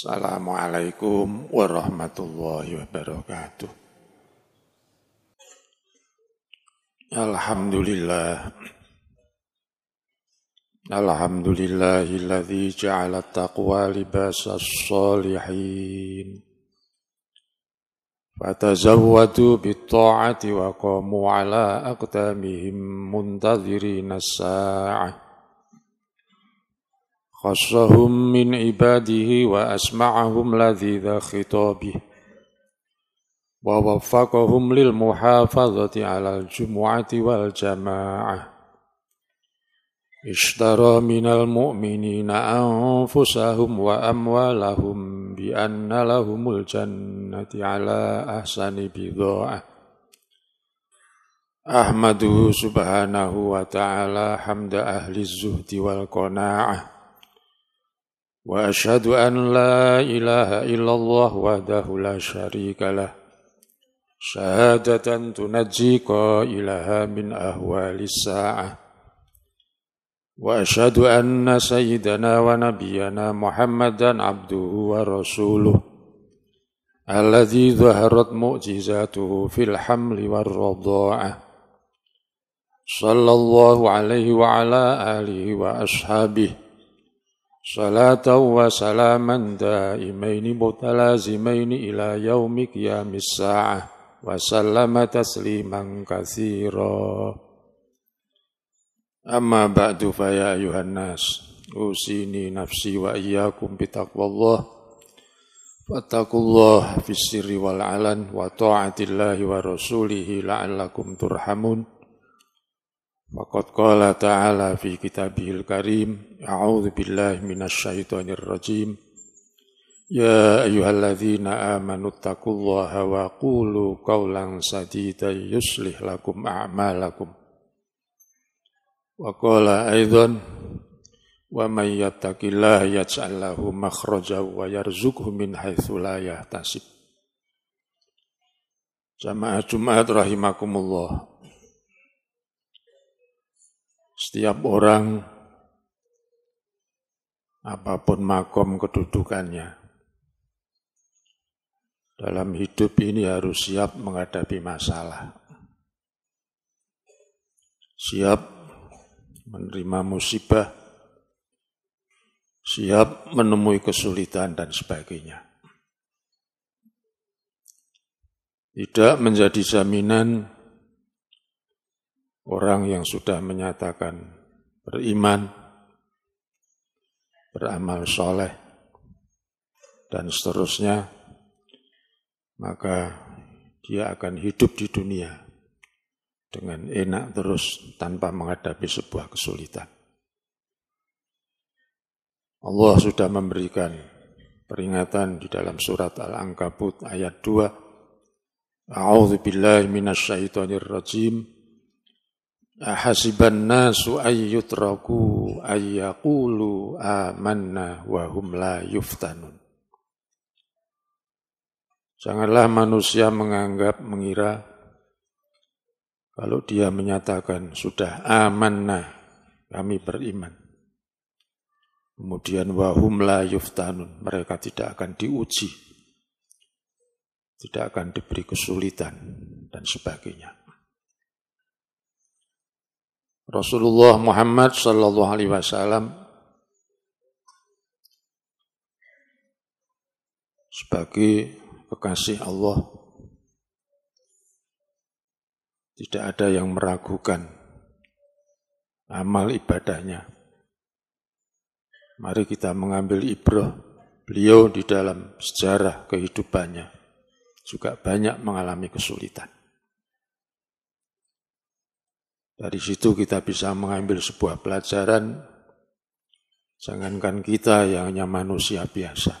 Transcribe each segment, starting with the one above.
Assalamualaikum warahmatullahi wabarakatuh. Alhamdulillah. Alhamdulillahilladzi ja'ala taqwa libasas salihin. Fatazawwadu bit-ta'ati wa qamu ala aqdamihim muntadhirina as-sa'ah. خصهم من عباده وأسمعهم لذيذ خطابه. ووفقهم للمحافظة على الجمعة والجماعة. اشترى من المؤمنين أنفسهم وأموالهم بأن لهم الجنة على أحسن بضاعة. أحمده سبحانه وتعالى حمد أهل الزهد والقناعة. وأشهد أن لا إله إلا الله وحده لا شريك له. شهادة تنجي قائلها من أهوال الساعة. وأشهد أن سيدنا ونبينا محمدا عبده ورسوله الذي ظهرت معجزاته في الحمل والرضاعة. صلى الله عليه وعلى آله وأصحابه صلاة وسلاما دائمين متلازمين إلى يوم قيام الساعة وسلم تسليما كثيرا أما بعد فيا أيها الناس أوصيني نفسي وإياكم بتقوى الله فاتقوا الله في السر والعلن وطاعة الله ورسوله لعلكم ترحمون Waqad qala ta'ala fi kitabihil karim, A'udhu billahi minasyaitonir rajim. Ya ayuhalladzina amanu taqullaha wa qulu qawlan sadida yuslih lakum a'malakum. Wa qala aidan wa may yattaqillaha yaj'al lahu makhraja wa yarzuqhu min haitsu la yahtasib. Jamaah Jumat rahimakumullah. Setiap orang, apa pun makom kedudukannya, dalam hidup ini harus siap menghadapi masalah. Siap menerima musibah, siap menemui kesulitan dan sebagainya. Tidak menjadi jaminan orang yang sudah menyatakan beriman, beramal soleh, dan seterusnya, maka dia akan hidup di dunia dengan enak terus tanpa menghadapi sebuah kesulitan. Allah sudah memberikan peringatan di dalam surat Al-Ankabut ayat 2. A'udzu billahi minasyaitonir rajim. Ahasiban nasu ayyutraku ayyaqulu amanna wa hum la yuftanun. Janganlah manusia menganggap, mengira, kalau dia menyatakan sudah amanna, kami beriman. Kemudian wahum la yuftanun, mereka tidak akan diuji, tidak akan diberi kesulitan, dan sebagainya. Rasulullah Muhammad sallallahu alaihi wasallam sebagai kekasih Allah tidak ada yang meragukan amal ibadahnya. Mari kita mengambil ibrah beliau di dalam sejarah kehidupannya juga banyak mengalami kesulitan. Dari situ kita bisa mengambil sebuah pelajaran, jangankan kita yang hanya manusia biasa.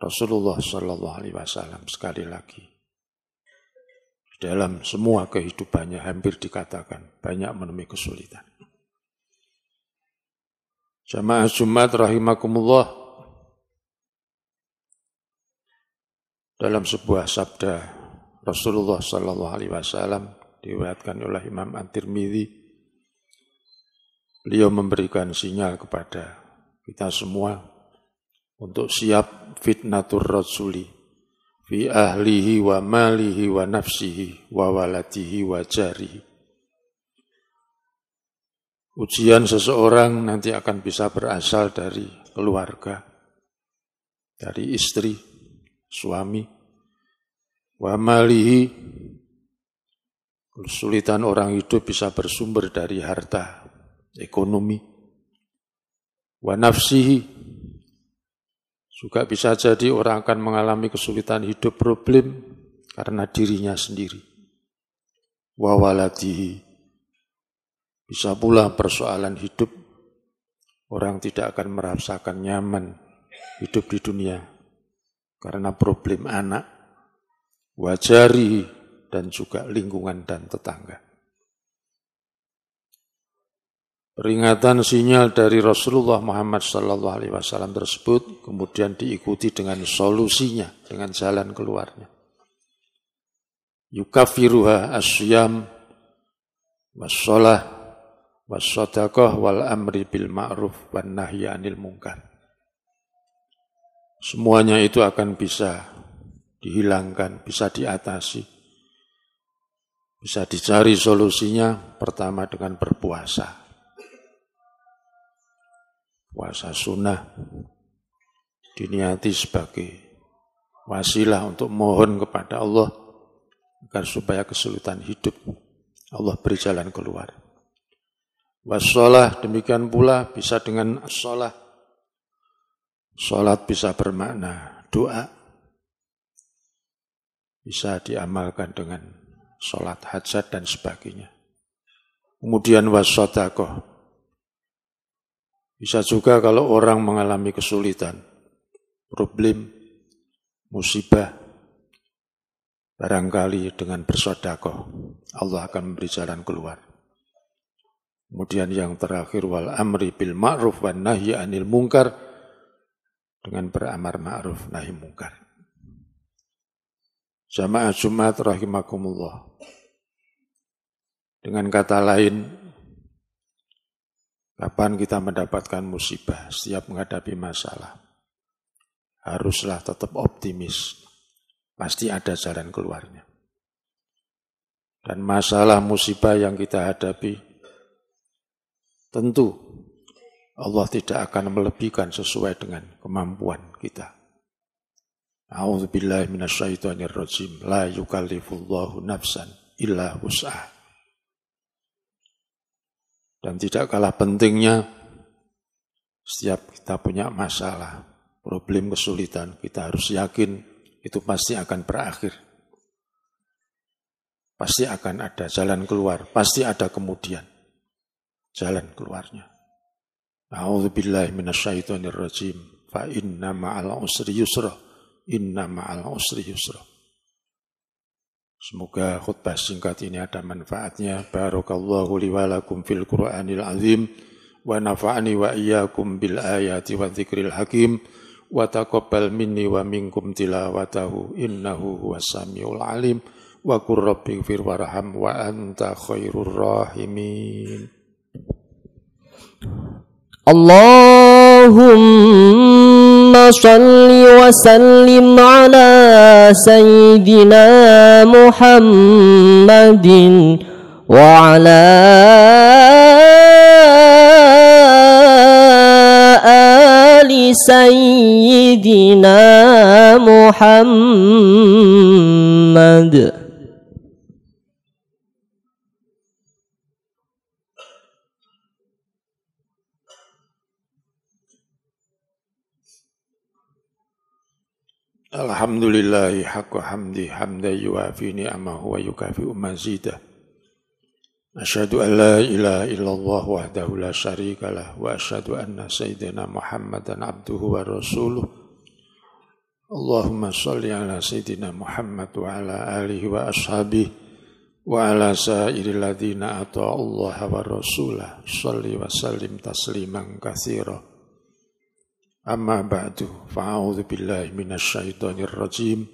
Rasulullah Shallallahu Alaihi Wasallam sekali lagi dalam semua kehidupannya hampir dikatakan banyak menemui kesulitan. Jamaah Jumat rahimakumullah dalam sebuah sabda Rasulullah Shallallahu Alaihi Wasallam diriwayatkan oleh Imam At-Tirmidzi beliau memberikan sinyal kepada kita semua untuk siap fitnatur rasuli fi ahlihi wa malihi wa nafsihi wa waladihi wa jarihi. Ujian seseorang nanti akan bisa berasal dari keluarga, dari istri, suami, wa malihi, kesulitan orang hidup bisa bersumber dari harta, ekonomi, wa nafsihi, juga bisa jadi orang akan mengalami kesulitan hidup problem karena dirinya sendiri. Wawaladihi. Bisa pula persoalan hidup. Orang tidak akan merasakan nyaman hidup di dunia karena problem anak, wajari, dan juga lingkungan dan tetangga. Peringatan sinyal dari Rasulullah Muhammad Sallallahu Alaihi Wasallam tersebut kemudian diikuti dengan solusinya, dengan jalan keluarnya. Yukafiruha asyam wassalah wassadaqah wal amri bil ma'ruf wan nahyi anil munkar. Semuanya itu akan bisa dihilangkan, bisa diatasi. Bisa dicari solusinya pertama dengan berpuasa puasa sunnah diniati sebagai wasilah untuk mohon kepada Allah agar supaya kesulitan hidup Allah beri jalan keluar. Wassalah demikian pula bisa dengan sholat. Sholat bisa bermakna doa. Bisa diamalkan dengan sholat hajat dan sebagainya. Kemudian wassodakoh bisa juga kalau orang mengalami kesulitan, problem, musibah, barangkali dengan bersodakoh, Allah akan memberi jalan keluar. Kemudian yang terakhir, wal amri bil ma'ruf wa nahi anil mungkar, dengan beramar ma'ruf nahi mungkar. Jamaah Jumat rahimakumullah. Dengan kata lain, Kapan kita mendapatkan musibah setiap menghadapi masalah? Haruslah tetap optimis. Pasti ada jalan keluarnya. Dan masalah musibah yang kita hadapi, tentu Allah tidak akan melebihkan sesuai dengan kemampuan kita. A'udzubillahi minasyaitonirrajim. La yukallifullahu nafsan illa wus'ah. Dan tidak kalah pentingnya, setiap kita punya masalah, problem kesulitan, kita harus yakin itu pasti akan berakhir. Pasti akan ada jalan keluar, pasti ada kemudian jalan keluarnya. A'udzubillahi minasyaitonirrajim. Fa inna ma'al usri yusra. Inna ma'al usri yusra. Semoga khutbah singkat ini ada manfaatnya. Barakallahu li wa lakum fil Qur'anil azim wa nafa'ani wa iyyakum bil ayati wa dzikril hakim wa taqabbal minni wa minkum tilawatahu innahu huwas samiul alim wa qur rabbi warham wa anta khairur rahimin. اللهم صل وسلم على سيدنا محمد وعلى آل سيدنا محمد. Alhamdulillahi haqqa hamdi hamda yuafi ni'amahu wa yukafi'u mazidah. Asyhadu an la ilaha illallah wahdahu la syarika lah wa asyhadu anna sayyidina Muhammadan abduhu wa rasuluh. Allahumma salli ala sayyidina Muhammad wa ala alihi wa ashabihi wa ala sa'iril ladzina ata'u Allah wa rasulah. Salli wa sallim tasliman katsira. أما بعد فأعوذ بالله من الشيطان الرجيم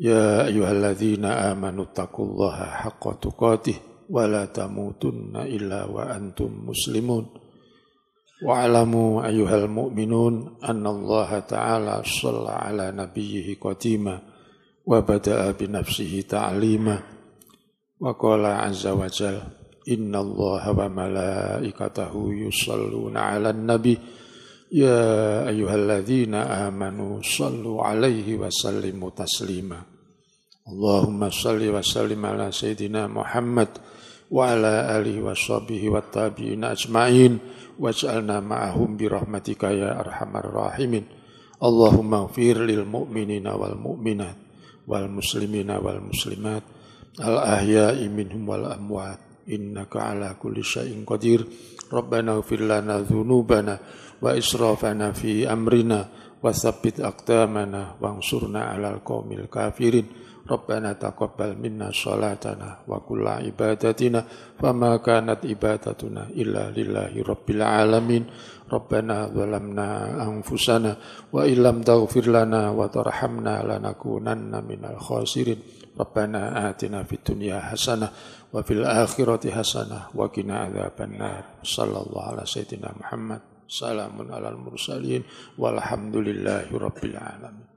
يا أيها الذين آمنوا اتقوا الله حق تقاته ولا تموتن إلا وأنتم مسلمون واعلموا أيها المؤمنون أن الله تعالى صلى على نبيه قديما وبدأ بنفسه تعليما وقال عز وجل إن الله وملائكته يصلون على النبي يا أيها الذين آمنوا صلوا عليه وسلموا تسليما اللهم صل وسلم على سيدنا محمد وعلى آله وصحبه والتابعين أجمعين واجعلنا معهم برحمتك يا أرحم الراحمين اللهم اغفر للمؤمنين والمؤمنات والمسلمين والمسلمات الأحياء منهم والأموات إنك على كل شيء قدير ربنا اغفر لنا ذنوبنا wa israfana fi amrina wa sabbit aqdamana wansurna 'alal qaumil kafirin. Rabbana taqabbal minna salatana wa kulla ibadatina fama kanat ibadatuna illa lillahi rabbil alamin. Rabbana zalamna anfusana wa illam taghfir lana wa tarhamna lanakunanna minal khasirin. Rabbana atina fid dunya hasanah wa fil akhirati hasanah wa qina adzabannar sallallahu ala sayyidina Muhammad salamun alal mursalin. Walhamdulillahi rabbil alamin.